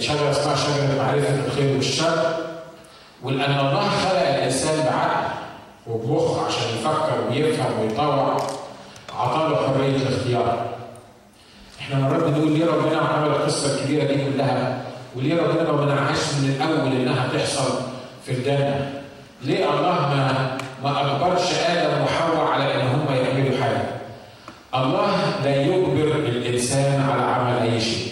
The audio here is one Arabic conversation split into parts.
شجرة اسمها شجرة معرفه الخير والشر ولان الله خلق الإنسان بعقل وبمخ عشان يفكر ويفهم ويطوع عطاله حرية الاختيار. إحنا مرات بنقول ليه ربنا عمل القصة الكبيرة دي كلها وليه ربنا ما منعهاش من الأول إنها تحصل في الجنه؟ ليه الله ما ما أجبرش آدم وحواء على إن هم يعملوا حاجة؟ الله لا يجبر الإنسان على عمل أي شيء.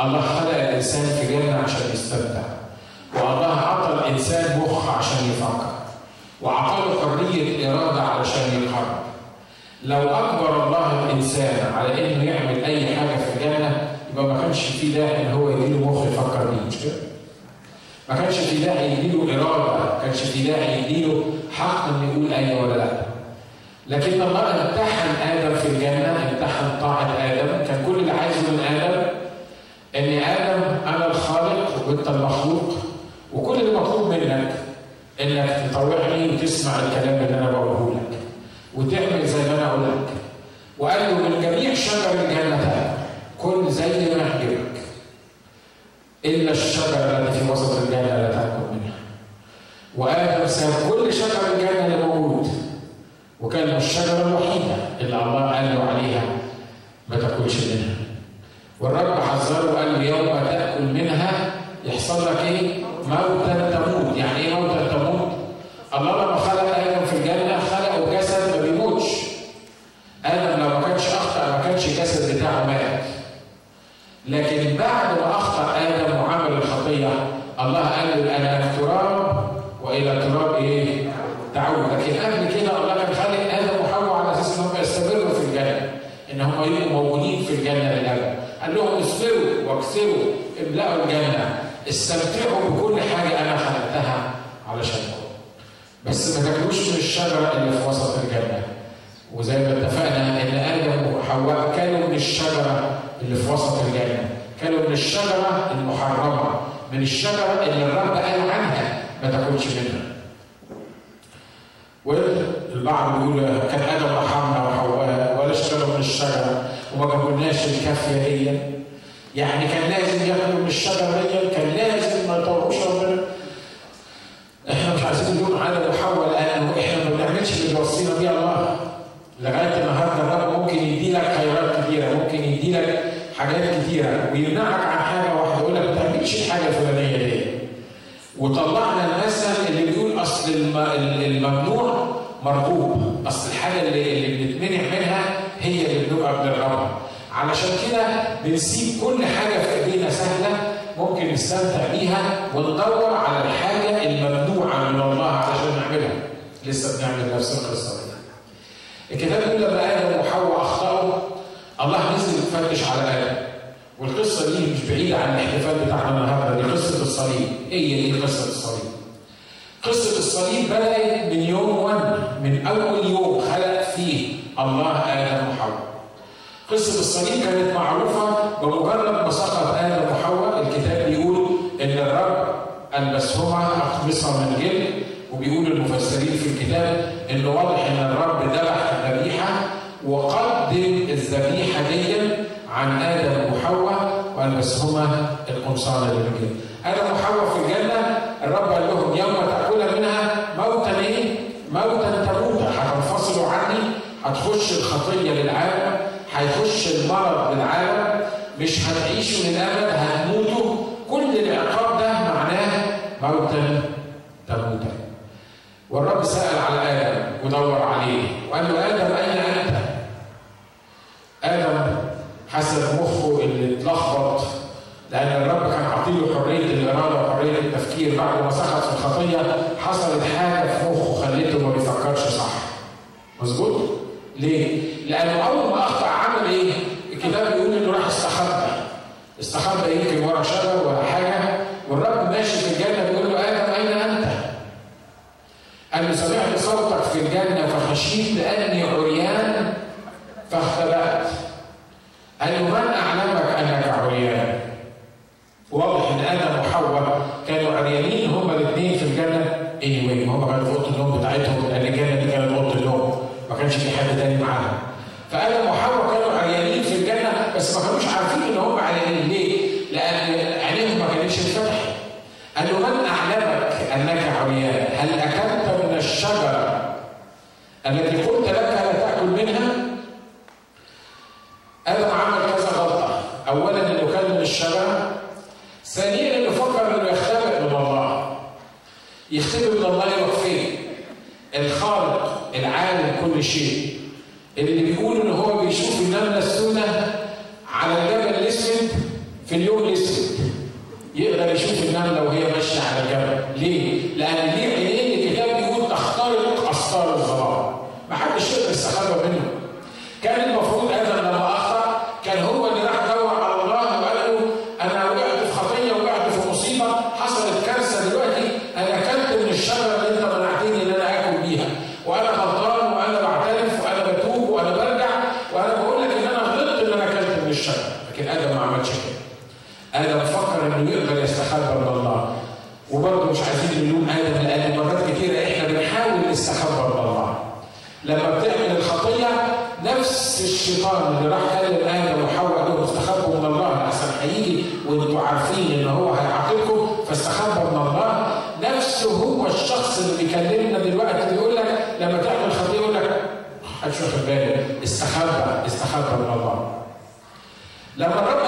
الله خلق الإنسان في جنة عشان يستمتع. والله اعطى الإنسان مخ عشان يفكر. وأعطاه حرية إرادة علشان يقرر. لو أجبر الله الإنسان على إنه يعمل أي حاجة في الجنة يبقى ما كانش في داعي إن هو يديله مخ يفكر بيه مش كده؟ ما كانش في داعي يديله إرادة، ما كانش في داعي يديله حق إنه يقول أيوه ولا لأ. لكن الله امتحن آدم في الجنة، امتحن طاعة آدم، كان كل اللي عايزه من آدم إن آدم أنا الخالق وأنت المخلوق وكل اللي مطلوب منك إنك تطوعني وتسمع الكلام اللي أنا بقوله لك وتعمل زي ما أنا أقول لك. وقال له من جميع شجر الجنة كل زي ما يعجبك إلا الشجرة التي في وسط الجنة لا تأكل منها. وادم ساب كل شجر الجنة اللي موجود. وكان الشجرة الوحيدة اللي الله قال له عليها ما تأكلش منها. والرب حذره وقال له يوم تأكل منها يحصل لك إيه؟ موتا تموت، يعني إيه موتا تموت؟ الله لما خلق آدم في الجنة خلقه جسد ما بيموتش. آدم لو ما كانش أخطأ ما كانش الجسد بتاعه مات. لكن بعد ما اخطا آدم وعمل الخطيه الله قال له أنا تراب والى تراب إيه؟ تعود، لكن قبل كده الله كان خالق آدم وحواء على أساس انهم يستمروا في الجنه. ان هم يبقوا موجودين في الجنه للابد. قال لهم واكسروا املأوا الجنة استمتعوا بكل حاجة أنا خلقتها علشانكم. بس ما تاكلوش من الشجرة اللي في وسط الجنة. وزي ما اتفقنا إن آدم وحواء كانوا من الشجرة اللي في وسط الجنة. كانوا من الشجرة المحرمة، من الشجرة اللي الرب قال عنها ما تاكلش منها. والبعض بيقول كان آدم رحمنا وحواء ولا اشتروا من الشجرة وما جابولناش الكافية دي يعني كان لازم ياكلوا من الشجره دي كان لازم ما يطوعوش ربنا إحنا مش عايزين نلوم على وحواء لأنه إحنا ما بنعملش اللي بيوصينا بيه الله. لغاية النهارده الرب ممكن يدي لك خيرات كتيرة ممكن يدي لك حاجات كتيرة. ويمنعك عن حاجة واحدة يقول لك ما تعملش الحاجة الفلانية دي. وطلعنا المثل اللي بيقول أصل الممنوع مرغوب. أصل الحاجة اللي, اللي بنتمنع منها هي اللي بنبقى بنرغبها علشان كده بنسيب كل حاجة في إيدينا سهلة ممكن نستمتع بيها وندور على الحاجة الممنوعة من الله علشان نعملها. لسه بنعمل نفس القصة دي. الكتاب بيقول لما آدم وحواء أخطأوا الله نزل يفتش على آدم. والقصة دي مش بعيدة عن الاحتفال بتاعنا النهارده دي قصة الصليب. إيه دي قصة الصليب؟ قصة الصليب بدأت من يوم 1 من أول يوم خلق فيه الله آدم. قصة الصليب كانت معروفة بمجرد ما سقط آدم وحواء الكتاب بيقول إن الرب ألبسهما أقمصة من جلد وبيقول المفسرين في الكتاب إنه واضح إن الرب ذبح ذبيحة وقدم الذبيحة دي عن آدم وحواء وألبسهما القمصان من جلد. آدم وحواء في الجنة الرب قال لهم يوم تأكل منها موتا إيه؟ موتا تموتا هتنفصلوا عني هتخش الخطية للعالم هيخش المرض للعالم مش هتعيشوا للابد هتموتوا كل العقاب ده معناه موتا تموتا والرب سأل على آدم ودور عليه وقال له آدم أين أنت؟ آدم حسب مخه اللي اتلخبط لأن الرب كان عاطيله حرية الإرادة وحرية التفكير بعد ما سقط في الخطية حصلت حاجة في مخه خلته ما بيفكرش صح مظبوط؟ ليه؟ لأنه أول ما أخطأ عمل إيه؟ الكتاب بيقول إنه راح استخبى. استخبى يمكن ورا شجر ولا حاجة والرب ماشي في الجنة بيقول له آدم أين أنت؟ له سمعت صوتك في الجنة فخشيت لأني عريان فاختبأت. قال له من أعلمك أنك عريان؟ واضح إن آدم وحواء كانوا عريانين هما الاثنين في الجنة anyway هما كانوا في أوضة النوم بتاعتهم لأن الجنة دي كانت أوضة النوم. ما كانش في حد تاني معاهم. فآدم وحواء كانوا عريانين في الجنة بس ما كانوش عارفين إن هم عريانين ليه؟ لأن عينيهم ما كانتش اتفتحت قال له من أعلمك أنك عريان هل أكلت من الشجرة التي قلت لك لا تأكل منها؟ آدم عمل كذا غلطة. اولا إنه كان من الشجرة ثانيا إنه فكر إنه يختبئ من الله. يختبئ من الله فين الخالق العالم كل شيء. اللي بيقول إن هو بيشوف النمله السوداء على الجبل الأسود في اليوم الأسود. يقدر يشوف النمله وهي ماشيه الشجره لكن آدم ما عملش كده. آدم فكر إنه يقدر يستخبى من الله. وبرضه مش عايزين نلوم آدم لأن مرات كتيرة إحنا بنحاول نستخبى من الله. لما بتعمل الخطية نفس الشيطان اللي راح كلم آدم وحواء لهم استخبوا من الله احسن هيجي وأنتوا عارفين إن هو هيعاقبكم فاستخبى من الله. نفسه هو الشخص اللي بيكلمنا دلوقتي بيقول لك لما تعمل خطية يقول لك محدش واخد باله استخبى استخبى من الله. لما الرب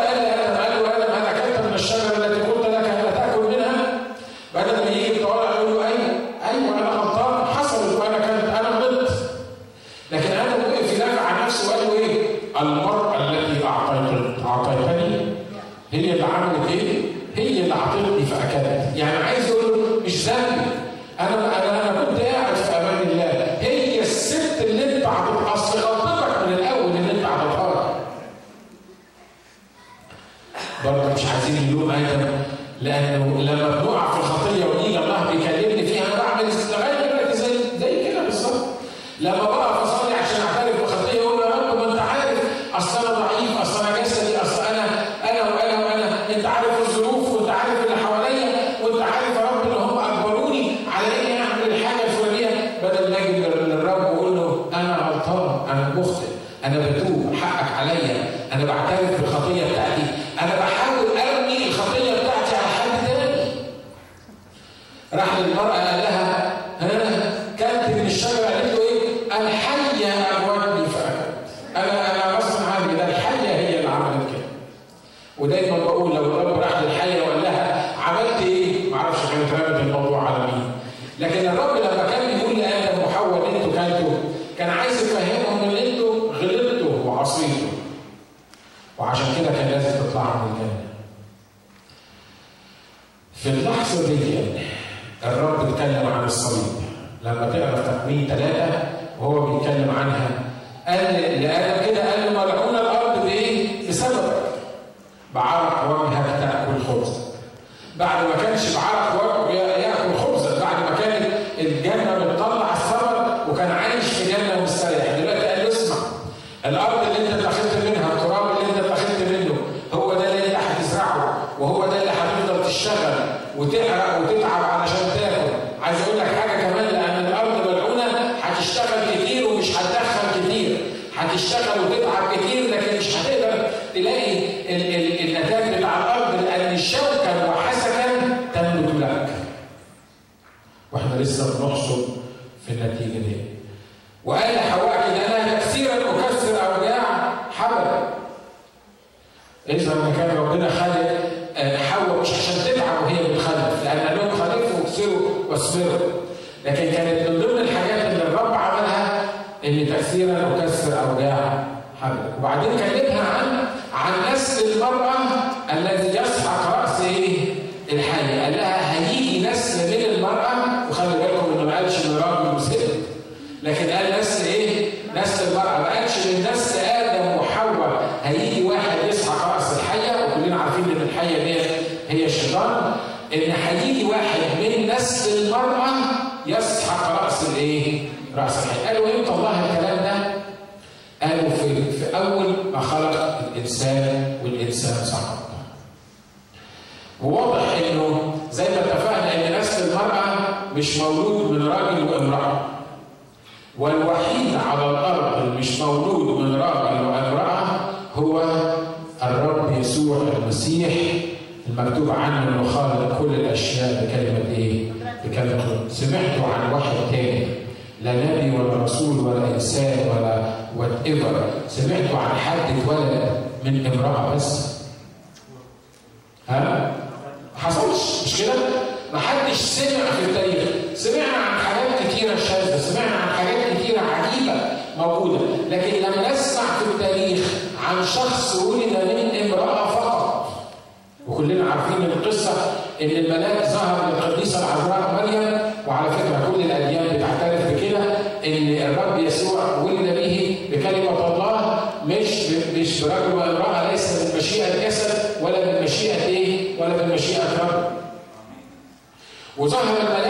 أنا بعترف بالخطيه بتاعتي أنا بحاول ارمي الخطيه بتاعتي على حد تاني راح للمراه قال لها ها كلت من الشجره قالت له إيه الحيه اغوتني فاكلت أنا أنا غصب عني ده الحيه هي اللي عملت كده ودايما بقول لو الرب راح للحيه وقال لها عملت إيه؟ ما أعرفش كانت رمت الموضوع على مين لكن الرب لما كان بيقول لادم وحواء ان أنتوا كلتوا كان عايز يفهمهم ان أنتوا غلطتوا وعصيتوا وعشان كده كان لازم تطلعوا من الجنه في اللحظه دي الرب اتكلم عن الصليب لما تقرا في تكوين ثلاثة وهو بيتكلم عنها قال لادم كده قال له ملعون الأرض بايه؟ بسببك بعرق وجهك تاكل خبز بعد ما كانش بعرق وجهه ياكل خبزا بعد ما كانت الجنه بتطلع الثمر وكان عايش في جنه مستريح دلوقتي قال له اسمع الأرض اللي انت اتخذت منها التراب اللي انت اتخذت منه هو ده اللي انت هتزرعه وهو ده اللي هتفضل تشتغل وتحرق وتتعب علشان تاكل عايز أقول لك حاجة كمان لأن الأرض ملعونه هتشتغل كتير ومش هتدخل كتير هتشتغل وتتعب كتير لكن مش هتقدر تلاقي ال- ال- النتائج بتاع الأرض لأن شوكا وحسكا تنبت لك وإحنا لسه بنحصد في النتيجه دي وقال لحواء كده أنا كثيرا اكسر حبل اذا ما كان ربنا خلق آه، حواء مش عشان تتعب وهي بتخلف لأن قال لهم خلفوا واكسروا واصبروا لكن كانت من ضمن الحاجات اللي الرب عملها إن كثيرا اكسر اوجاع حبل. وبعدين كلمها عن عن نسل المرأة الذي يسحق راس إيه؟ الحي. قال لها هيجي نسل من المراه وخلي بالكم انه ما قالش من راجل وست لكن قال نسل إيه؟ نسل المرأة ما قالش من نسل آدم وحواء هيجي واحد يسحق رأس الحية وكلنا عارفين إن الحية دي هي إن هيجي واحد من نسل المرأة يسحق رأس الإيه؟ رأس الحية قالوا إمتى الله الكلام ده؟ قالوا في في أول ما خلق الإنسان والإنسان سقط وواضح إنه زي ما اتفقنا إن نسل المرأة مش مولود من راجل وامرأة والوحيد على الأرض اللي مش مولود من راجل وامرأة هو الرب يسوع المسيح مكتوب عنه انه خالق كل الأشياء بكلمة إيه؟ بكلمة سمعت عن واحد تاني لا نبي ولا رسول ولا إنسان ولا وات ايفر سمعت عن حد اتولد من امرأة بس ها؟ ما حصلش مش كده؟ ما حدش سمع في التاريخ سمعنا عن حاجات كتيرة شاذة سمعنا عن حاجات كتيرة عجيبة موجودة لكن لم نسمع في التاريخ عن شخص ولد من وكلنا عارفين القصة إن الملاك ظهر للقديسه العذراء مريم وعلى فكرة كل الأديان بتعترف بكده إن الرب يسوع ولد به بكلمة الله مش مش برجل وامراه ليس من مشيئة الجسد ولا من مشيئة إيه؟ ولا من مشيئة الرب وظهر الملاك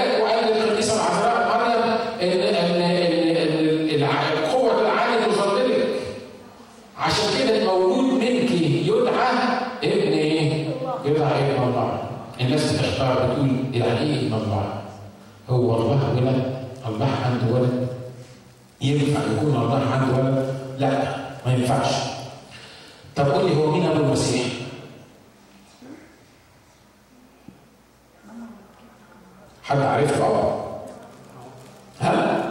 ولا الله عنده ولد ينفع يكون الله عنده ولد؟ لا ما ينفعش طب قول لي هو مين أبو المسيح؟ حد عرفه؟ ها؟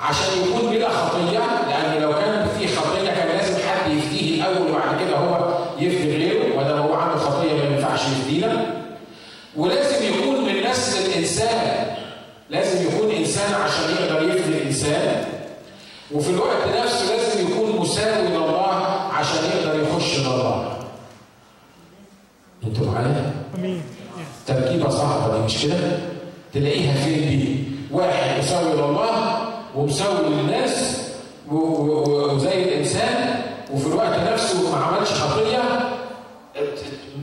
عشان يكون بلا خطية لأن لو كان في خطية كان لازم حد يفديه الأول وبعد كده هو يفدي غيره وده هو عنده خطية ما ينفعش يفدينا ولازم يكون من نسل الإنسان لازم يكون إنسان عشان يقدر يفدي الإنسان وفي الوقت نفسه لازم يكون مساوي لله عشان يقدر يخش لله أنتوا معايا؟ آمين تركيبة صعبة دي مش كده؟ تلاقيها فين دي؟ واحد مساوي لله ومساوي للناس وزي الإنسان وفي الوقت نفسه ما عملش خطية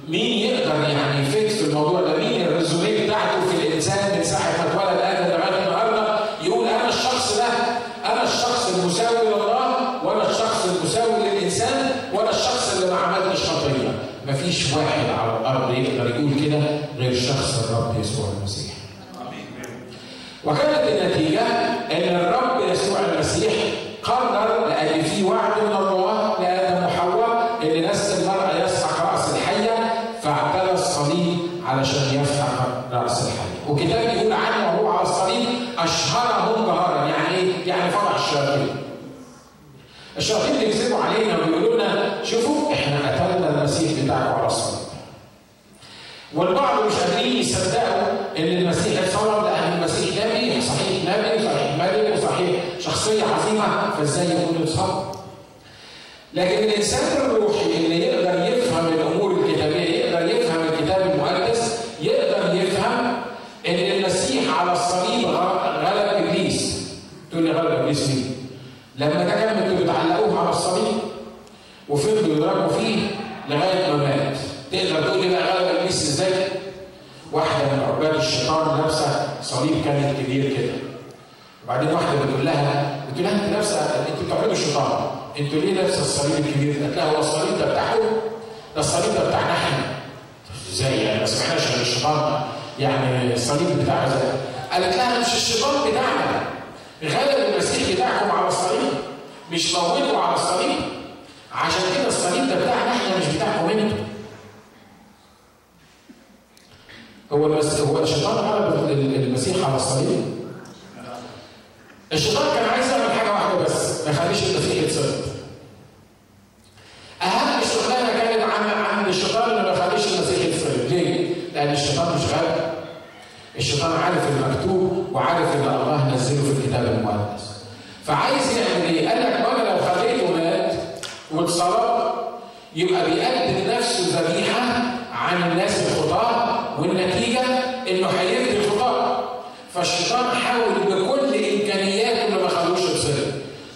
مين يقدر يعني يفيد في الموضوع ده؟ مين الريزوميه بتاعته في الإنسان من ساعة ما اتولد آدم لغايه النهارده يقول أنا الشخص ده أنا الشخص المساوي لله وأنا الشخص المساوي للإنسان وأنا الشخص اللي ما عملتش خطية. مفيش واحد على الأرض يقدر يقول كده غير شخص الرب يسوع المسيح. وكانت النتيجة أن الرب يسوع المسيح قرر لأن في وعد من الله لآدم وحواء أن نسل المرأة يسحق رأس الحية فاعتلى الصليب علشان يفتح رأس الحية. وكتاب يقول عنه وهو على الصليب أشهرهم جهارا يعني إيه؟ يعني فرح الشياطين. الشياطين بيكذبوا علينا ويقولوا لنا شوفوا إحنا قتلنا المسيح بتاعكم على الصليب والبعض صحيح نبي صحيح ملك وصحيح شخصية عظيمة فازاي يكون اتصلب؟ لكن الإنسان الروحي اللي يقدر يفهم الأمور الكتابية يقدر يفهم الكتاب المقدس يقدر يفهم إن المسيح على الصليب غلب إبليس تقول لي غلب إبليس مين؟ لما كان أنتوا بتعلقوه على الصليب وفضلوا يضربوا فيه لغاية ما مات تقدر تقول لي بقى غلب إبليس إزاي؟ واحدة من عباد الشيطان لابسه صليب كانت كبير كده وبعدين واحدة بتقول لها بتقول لها أنت لابسه أنت بتعبدوا الشيطان. أنتوا ليه لابسه الصليب الكبير؟ قالت لها هو الصليب ده بتاعكم؟ ده الصليب ده بتاعنا إحنا. إزاي يعني؟ ما سمعناش ان الشيطان يعني الصليب بتاعه إزاي؟ قالت لها مش الشيطان بتاعنا. غلب المسيح بتاعكم على الصليب. مش موته على الصليب. عشان كده الصليب ده بتاعنا إحنا مش بتاعكم أنتوا. هو المس... هو الشيطان غلب المسيح على الصليب. الشيطان كان عايز يعمل حاجة واحدة بس ما يخليش المسيح يتصلب أهم شغلانه كانت عن عن الشيطان انه ما يخليش المسيح يتصلب ليه؟ لأن الشيطان مش غالب. الشيطان عارف المكتوب وعارف إن الله نزله في الكتاب المقدس. فعايز يعمل إيه؟ قال لك ما أنا لو خليته مات واتصلب يبقى بيقدم نفسه ذبيحة عن الناس الخطاة والنتيجة إنه هيرضي الخطاه فالشيطان حاول بكل إمكانياته إنه ما خلوش يتصلب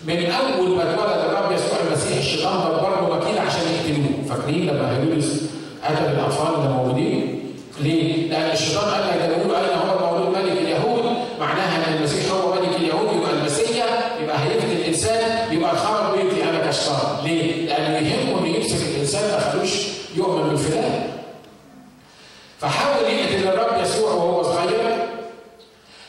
من أول ما اتولد الرب يسوع المسيح الشيطان دبر له وكيل عشان يقتلوه. فاكرين لما هيرودس قتل الأطفال اللي موجودين؟ ليه؟ لأن الشيطان قال لك ده بيقولوا اين هو المولود ملك اليهود معناها ان المسيح هو ملك اليهود يبقى المسيح يبقى هيفدي الانسان يبقى الخرب بيتي أنا كشطان ليه؟ لأنه يهمه انه يمسك الانسان ما خلوش يؤمن بالفداء فحاول يقتل الرب يسوع وهو صغير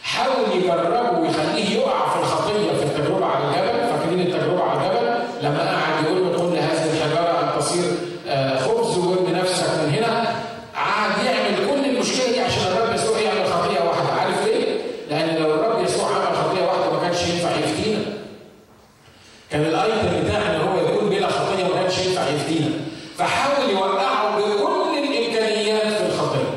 حاول يجربه ويخليه يقع في الخطيه في التجربه على الجبل فاكرين التجربه على الجبل لما قعد يقول له كل هذه الحجاره ان تصير خبز وارمي نفسك من هنا قعد يعمل كل المشكلة دي عشان الرب يسوع يعمل خطيه واحدة عارف ليه؟ لأن لو الرب يسوع عمل خطيه واحدة ما كانش ينفع يفتينا كان الايتم بتاعنا ان هو يكون بلا خطيه ما كانش ينفع يفتينا فحاول يوقعه بكل الامكانيات في الخطيه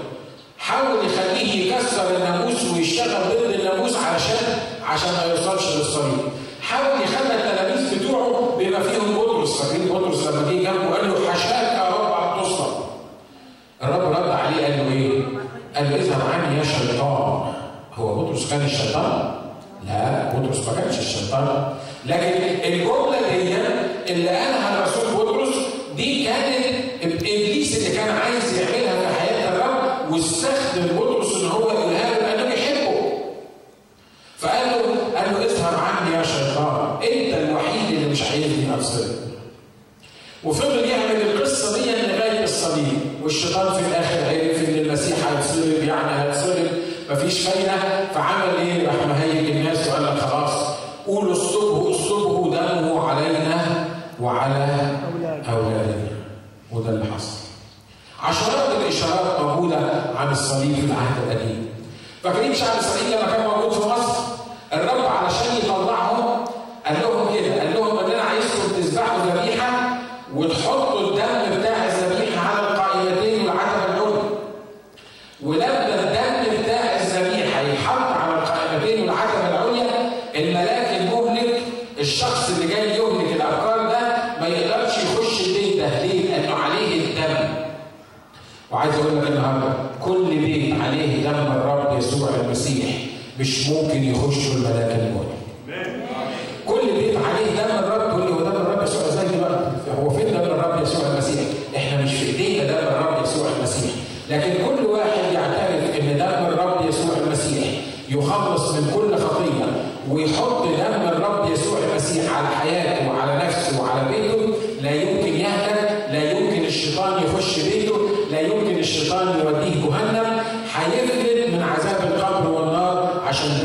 حاول يخليه يكسر الناموس ويشتغل ضد الناموس علشان عشان ما يوصلش للصليب حاول يخلي التلاميذ بتوعه بما فيهم بطرس فاكرين بطرس لما جه جنبه قال له حشاك يا رب ان تصلب الرب رد عليه قال له إيه؟ قال له اذهب عني يا شيطان هو بطرس كان الشيطان؟ لا بطرس ما كانش الشيطان لكن الجمله دي اللي قالها الرسول بطرس دي كانت ابليس اللي كان عايز يعملها في حياه الرب واستخدم بطرس ان هو يقولها له لأنه بيحبه فقال اذهب عني يا شيطان أنت الوحيد اللي مش عايزني اتصل وفضل يعمل القصة دي لغايه الصليب والشيطان في الآخر عرف إن المسيح هيتصلب يعني هيتصلب مفيش فايدة فعمل إيه؟ راح مهيج الناس وقال لك خلاص قولوا اصلبه اصلبه دمه علينا وعلى أولادنا وده اللي حصل. عشرات الإشارات موجودة عن الصليب في العهد القديم. فاكرين شعب اسرائيل لما كان موجود في مصر الرب haya un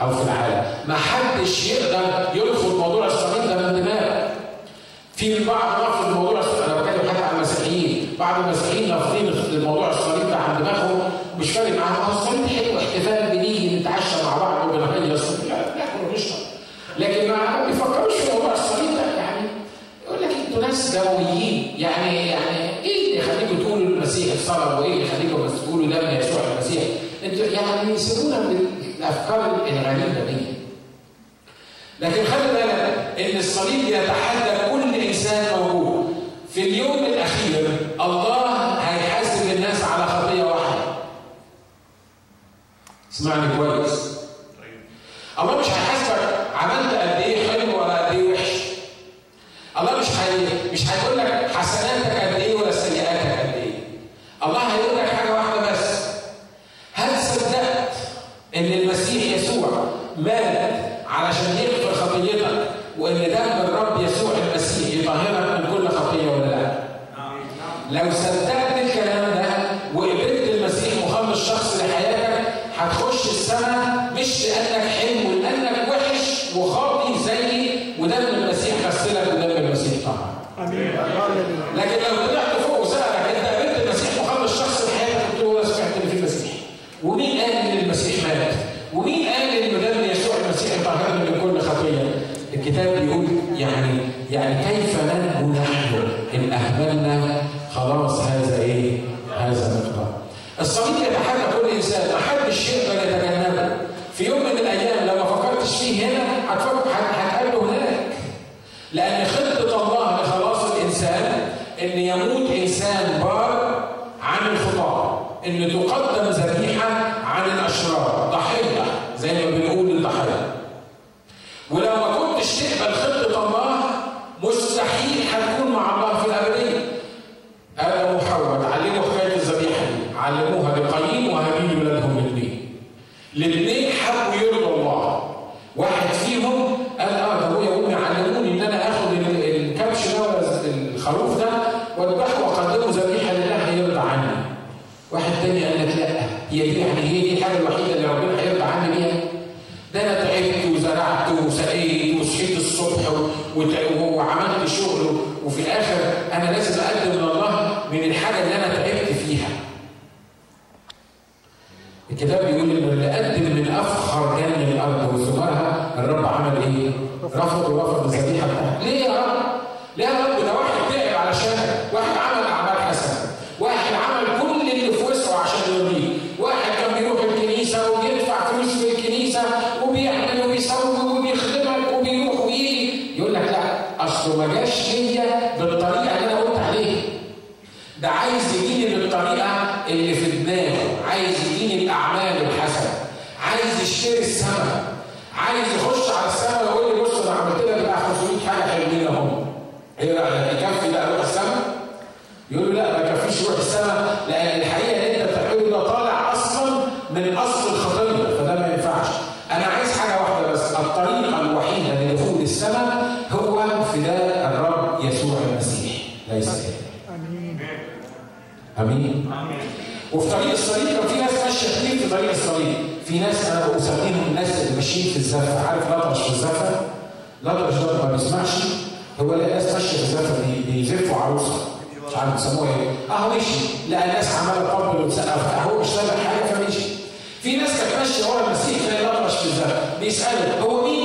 أو في العالم. ما حدش يقدر يرفض موضوع الصليب ده من دماغه. في البعض رفض موضوع الصليب أنا بتكلم حتى عن المسيحيين. بعض المسيحيين رافضين موضوع الصليب ده عن دماغهم. مش فارق معاهم. الصليب حلو. احتفال بنيجي نتعشى مع بعض وبنغني الصليب لا ونشرب لكن ما بيفكروش في موضوع الصليب ده. يعني يقول لك أنتوا ناس دمويين يعني يعني إيه اللي يخليكم تقولوا المسيح صلب وإيه اللي يخليكم تقولوا دم يسوع المسيح؟ أنتوا يعني سيبونا من الأفكار الغريبة دي. لكن خلي بالك إن الصليب يتحدى كل إنسان موجود. في اليوم الأخير الله هيحاسب الناس على خطية واحدة. اسمعني كويس. الله مش هيحاسبك عملت قد إيه حلو ولا قد إيه وحش. الله مش يطهرنا من كل خطيه الكتاب بيقول يعني يعني كيف ننجو نحن إن أهملنا خلاص هذا إيه؟ هذا مقدار. الصديق يتحدى كل إنسان ما حدش يقدر يتجنبه. في يوم من الأيام لو ما فكرتش فيه هنا هتفكر هتقابله هناك. لأن خطة الله لخلاص الإنسان إن يموت إنسان بار عن الخطاه، إن تقدم زي Sarah. الزفة. عارف الاطرش في الزفة؟ الاطرش ده ما بيسمعش. هو اللي قاس مشي في الزفة بيزفوا عروسة. مش عارف بيسموها إيه. اهو مشي. لقى ناس عمالة تقبل وتسقف اهو مش سامع حاجة فمشي. في ناس كانت ماشية ورا المسيح تلاقي الاطرش في الزفة. بيساله هو مين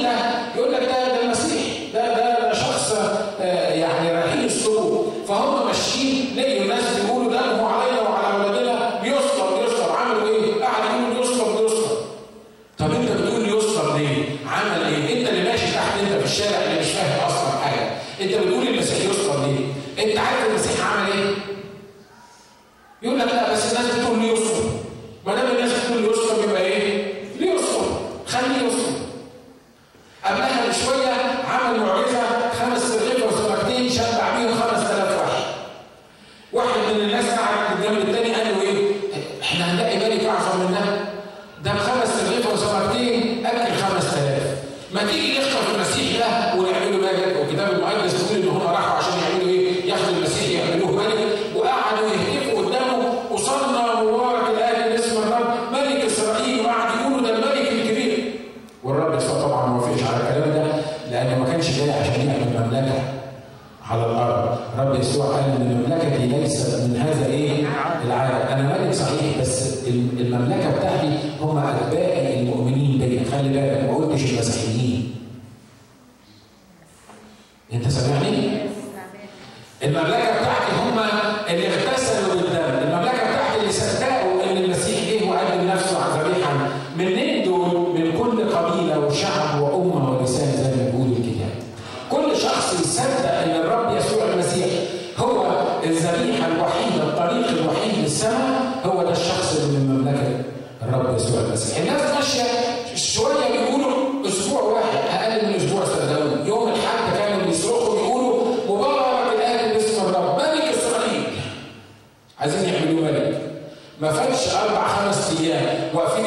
وفي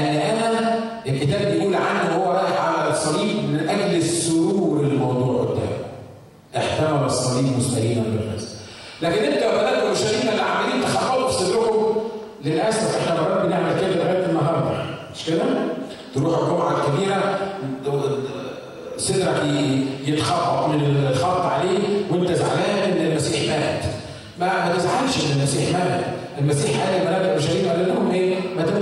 لأن أنا الكتاب بيقول عنه هو رايح على الصليب من أجل السرور الموضوع قدامه. احتمل الصليب مستهينا بالناس. لكن أنت وبنات المشاهدين اللي عاملين تخبطوا في صدركم للأسف إحنا مرات بنعمل كده لغاية النهاردة. مش كده؟ تروح الجمعة الكبيرة صدرك يتخبط من الخبط عليه وأنت زعلان إن المسيح مات. ما ما تزعلش إن المسيح مات، المسيح قال الملائكه المشاهير قال لهم إيه؟ ما دام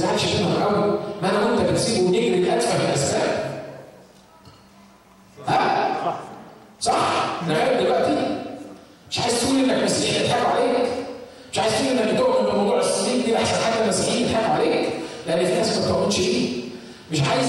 تزعلش منهم قوي ما أنا كنت بتسيبه ونجري لاتفه الاسباب ها؟ صح؟ صح نعرف دلوقتي. مش عايز تقول إنك مسيحي يضحكوا عليك. مش عايز تقول إنك تؤمن بموضوع الصليب دي أحسن حاجة المسيحيين يضحكوا عليك. لأن في ناس ما بتؤمنش بيه مش عايز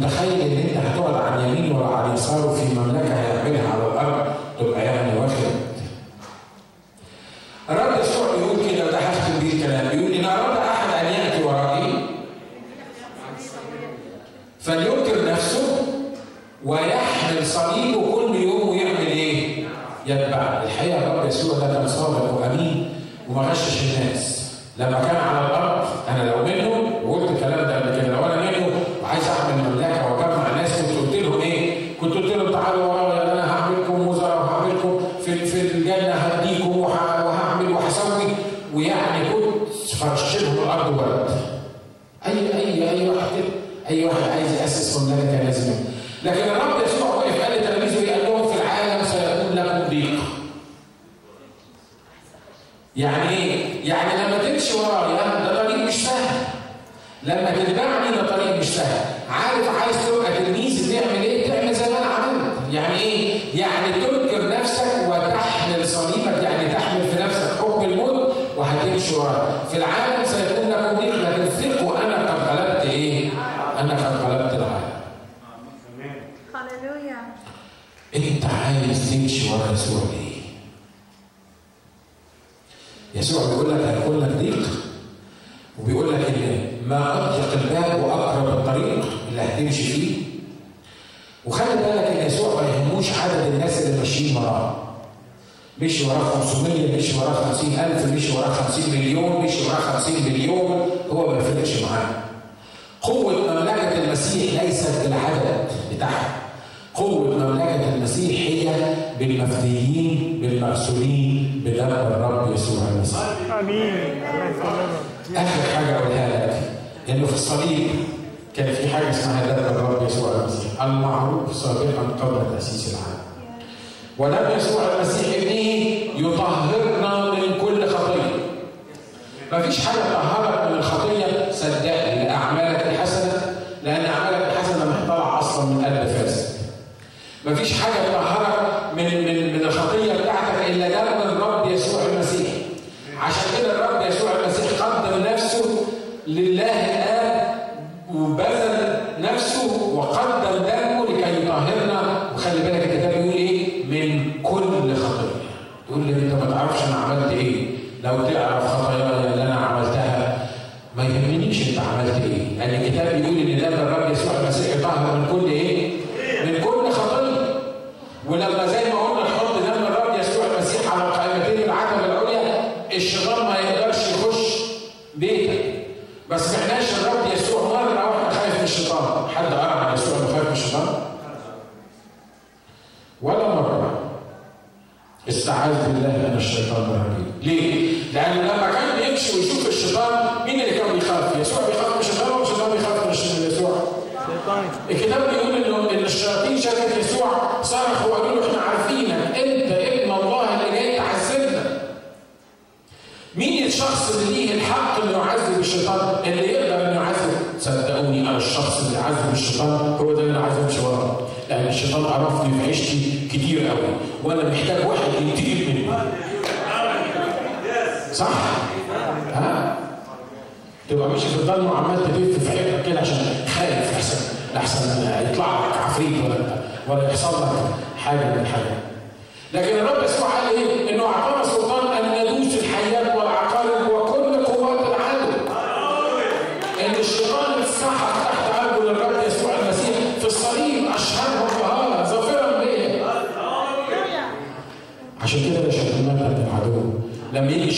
متخيل ان انت هتقعد عن يمين ولا عن يسار وفي اللي هتمشي فيه. وخلي بالك إن يسوع ما يهموش عدد الناس اللي ماشيين وراه مشي وراه 500 مشي وراه 50000 مشي وراه 50 مليون مشي وراه 50 مليون. هو ما يفرقش معاه. قوة مملكة المسيح ليست بالعدد بتاعها. قوة مملكة المسيح هي بالمفديين بالمغسولين بدم الرب يسوع المسيح. آمين. آخر حاجة أقولها لك إنه في الصليب كان في حاجة اسمها ذهب الرب يسوع المسيح. المعروف سابقا قبل تاسيس العالم ودم يسوع المسيح ابنه يطهرنا من كل خطية. مفيش حاجة تطهرك من الخطية صدقني لاعمالك الحسنه لأن أعمالك الحسنه محتوى أصلا من قلب فاسد مفيش حاجة تطهرك حد قرأ عن السؤال البخاري في الشباب؟ ولا مرة استعاذ بالله من الشيطان الرجيم ليه؟ لأن الله عرفني في عيشتي كتير قوي وأنا محتاج واحد ينتجب مني صح؟ ها؟ تبقى ماشي في الضلمة وعمال تلف في حتة كده عشان خايف احسن احسن يطلع لك عفريت ولا ولا يحصل لك حاجة من الحاجات. لكن الرب يسوع قال إيه؟ إنه أعطانا سلطان أن ندوس الحياة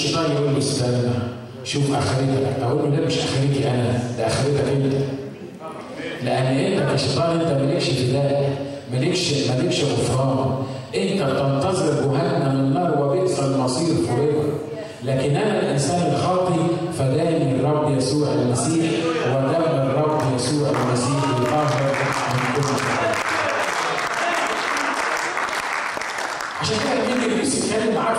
الشيطان يقول له استنى شوف اخرتك أقول له ده مش آخرتي أنا ده اخرتك انت إيه؟ لأن إيه؟ انت كشيطان أنت مالكش فداء مالكش مالكش غفران. أنت بتنتظر جهنم النار وبئس المصير فريقا لكن أنا الإنسان الخاطئ فداني الرب يسوع المسيح ودم الرب يسوع المسيح يطهر من كل عشان كده النبي بيتكلم معاك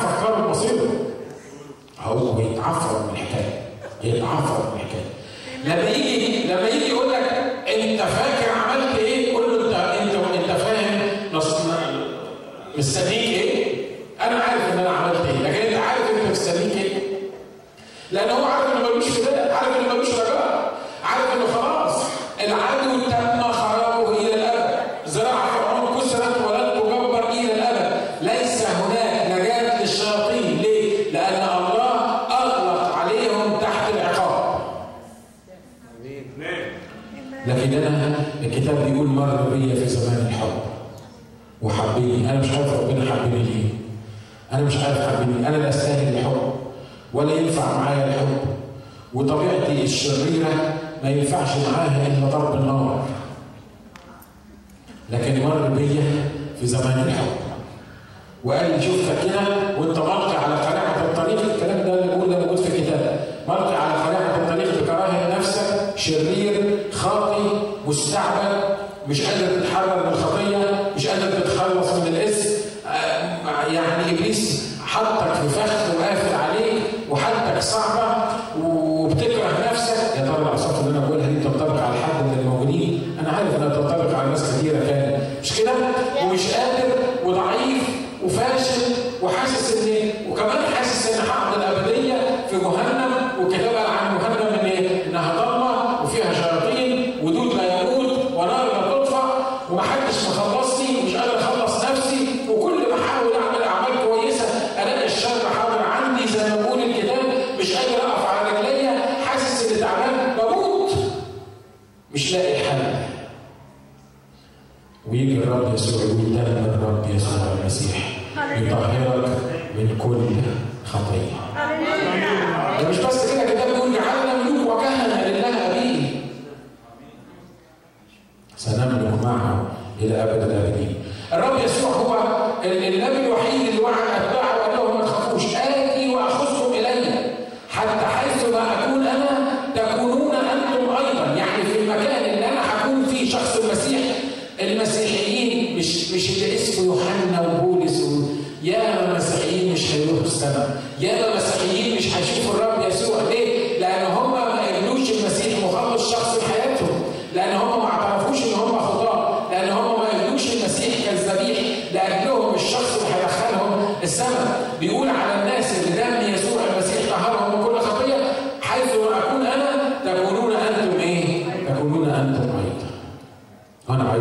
escuelas de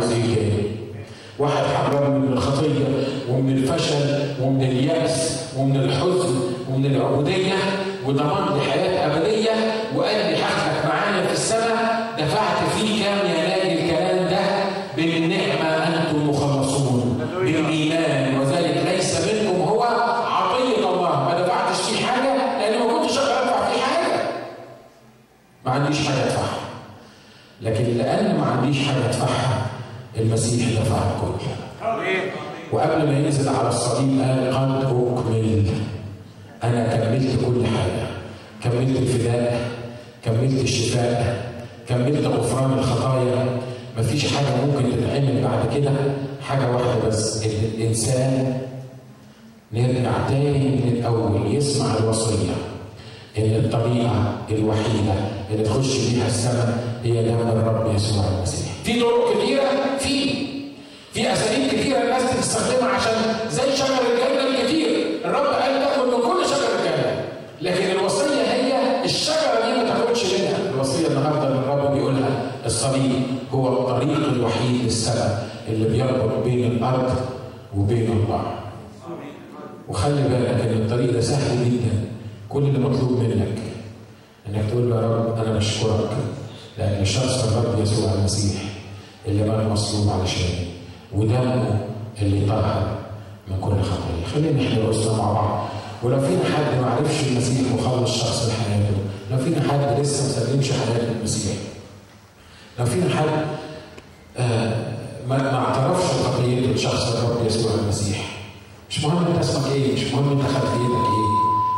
المسيح جاي واحد حرمني من الخطية ومن الفشل ومن اليأس ومن الحزن ومن العبودية وضمن لي حياة أبدية وقال لي هاخدك معانا في السماء دفعت فيه كام يا نادي الكلام ده بالنعمة أنتم مخلصون. بالإيمان. وذلك ليس منكم هو عطية الله. ما دفعتش فيه حاجة؟ لأني ما كنتش أقدر أدفع فيه حاجة. ما عنديش حاجة أدفعها. لكن لأن ما عنديش حاجة أدفعها المسيح دفع الكل. وقبل ما ينزل على الصليب قال قد أكمل أنا كملت كل حاجة. كملت الفداء كملت الشفاء كملت غفران الخطايا. مفيش حاجة ممكن تتعمل بعد كده. حاجة واحدة بس الإنسان نرجع تاني من الأول يسمع الوصية. إن الطريقة الوحيدة اللي تخش بيها السماء هي دم الرب يسوع المسيح. في طرق كتيرة في في أساليب كتيرة الناس تستخدمها عشان زي شجر الجنة الكتير، الرب قال تاكل من كل شجر الجنة. لكن الوصية هي الشجرة دي ما تاكلش منها، الوصية النهارده اللي الرب بيقولها الصليب هو الطريق الوحيد للسماء اللي بيربط بين الأرض وبين الله. وخلي بالك إن الطريق ده سهل جدا كل اللي مطلوب منك إنك تقول له يا رب أنا بشكرك لأن شخص الرب يسوع المسيح اللي مات مصلوب علشاني ودمه اللي طهر من كل خطيه خلينا إحنا رؤوسنا مع بعض. ولو فينا حد ما عرفش المسيح مخلص شخص لحياته لو فينا حد لسه ما سلمش حياته المسيح لو فينا حد آه ما اعترفش بخطيته لشخص الرب يسوع المسيح مش مهم أنت اسمك إيه مش مهم أنت خلفيتك إيه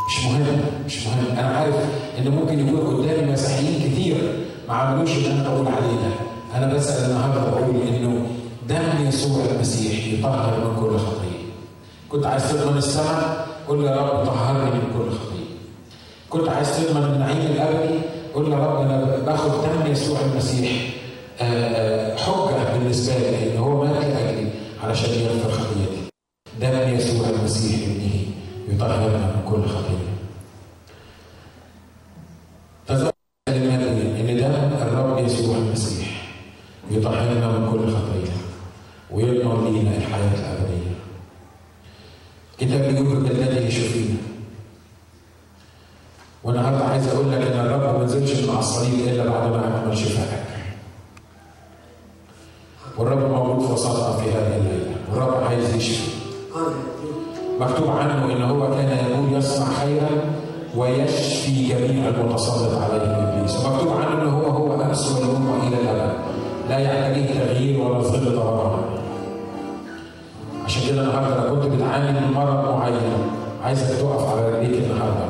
مش مهم مش مهم. أنا عارف إن ممكن يكون قدامي مسيحيين كتير ما عملوش اللي أنا بقول عليه ده. أنا بسال النهارده بقول إنه دم يسوع المسيح يطهر من كل خطيه كنت عايز تضمن السماء؟ قول يا رب طهرني من كل خطيه كنت عايز تضمن النعيم الابدي قول يا رب أنا باخد دم يسوع المسيح آه، آه، حجة بالنسبة لي ان هو مات لاجلي علشان يغفر خطيتي دم يسوع المسيح ابنه يطهرنا من كل خطيه. تذكر كلمات ان دم الرب يسوع المسيح يطهرنا من كل خطيه ويضمن لينا الحياة الابديه. كتاب بيقول بالذي يشفينا. والنهارده عايز أقول لك ان الرب ما نزلش من على الصليب إلا بعد ما أكمل شفائك. والرب موجود في وسطنا في هذه الليلة، والرب عايز يشفي. مكتوب عنه إن هو كان يقول يصنع خيرا ويشفي جميع المتسلط عليهم إبليس. ومكتوب عنه إن هو هو أمس واليوم والى الأبد. لا يعتريه تغيير ولا ظل ضرر عشان كده النهارده لو كنت بتعاني من مرض معين. عايزك تقف على رجليك النهارده.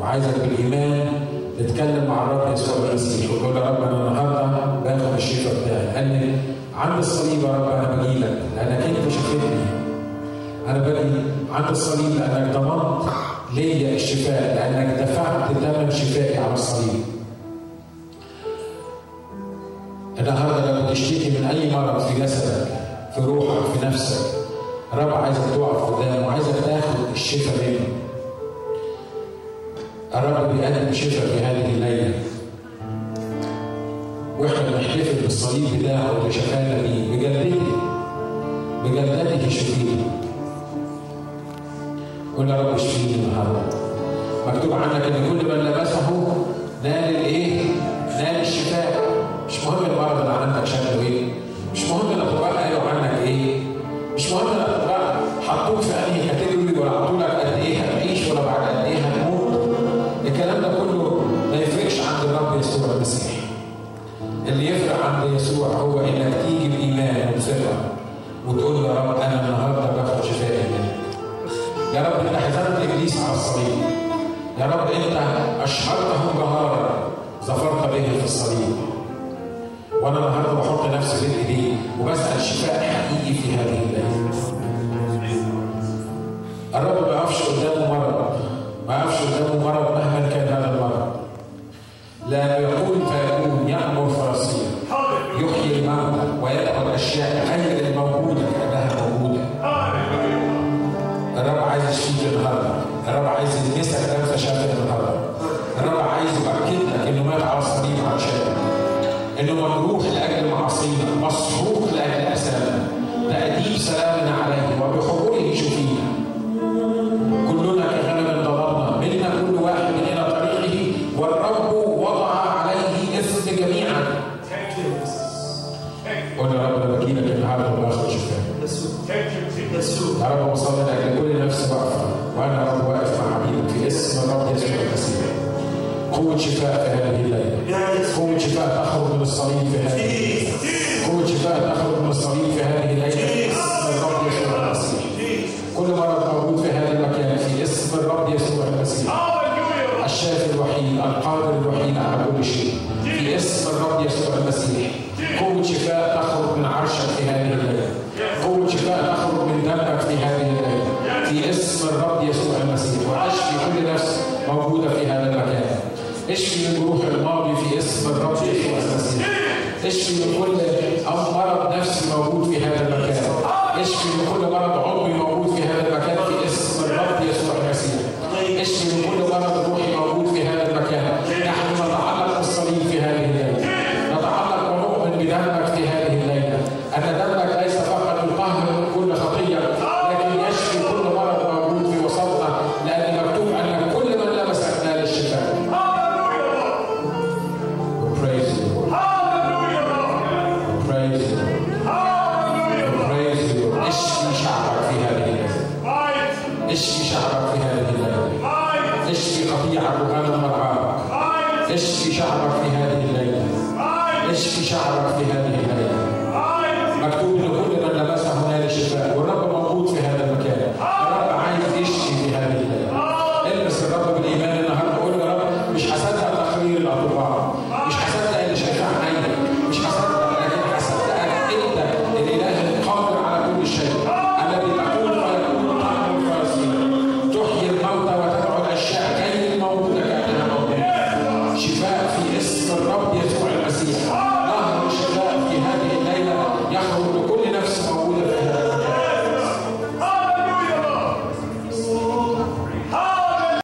وعايزك بالإيمان تتكلم مع الرب يسوع المسيح وتقول يا رب أنا النهارده باخد الشفاء بتاعي لأن عند الصليب يا رب أنا باجي لك لانك أنت شفيتني أنا باجي عند الصليب لأنك ضمنت ليا الشفاء لأنك دفعت ثمن شفائي على الصليب. النهارده لو بتشتكي من أي مرض في جسدك في روحك في نفسك الرب عايزك تقف قدامه وعايزك تاخد الشفاء منه. الرب بيقدم شفاء في هذه الليلة وإحنا بنحتفل بالصليب بتاعه اللي شفانا بيه بجلدته بجلدته شفينا قول يا رب اشفيني النهارده مكتوب عنك إن كل من لمسه نال الإيه؟ نال الشفاء مش مهم المرض اللي عندك شكله إيه؟ مش مهم الاطباء قالوا عنك إيه؟ مش مهم الاطباء حطوك في هو انك تيجي بايمان وبثقه وتقول يا رب أنا النهارده باخد شفائي منك يا رب انت حزنت إبليس على الصليب. يا رب انت اشهرته جهارا ظفرت به في الصليب. وأنا النهارده بحط نفسي بين ايديه وبسأل شفاء حقيقي في هذه الليلة. الرب اشفي جروح الماضي في اسم الرب يسوع المسيح. اشفي من كل مرض نفسي موجود في هذا المكان. اشفي من كل مرض عضوي موجود في هذا المكان في اسم الرب يسوع المسيح. اشفي من كل مرض روحي موجود في هذا المكان.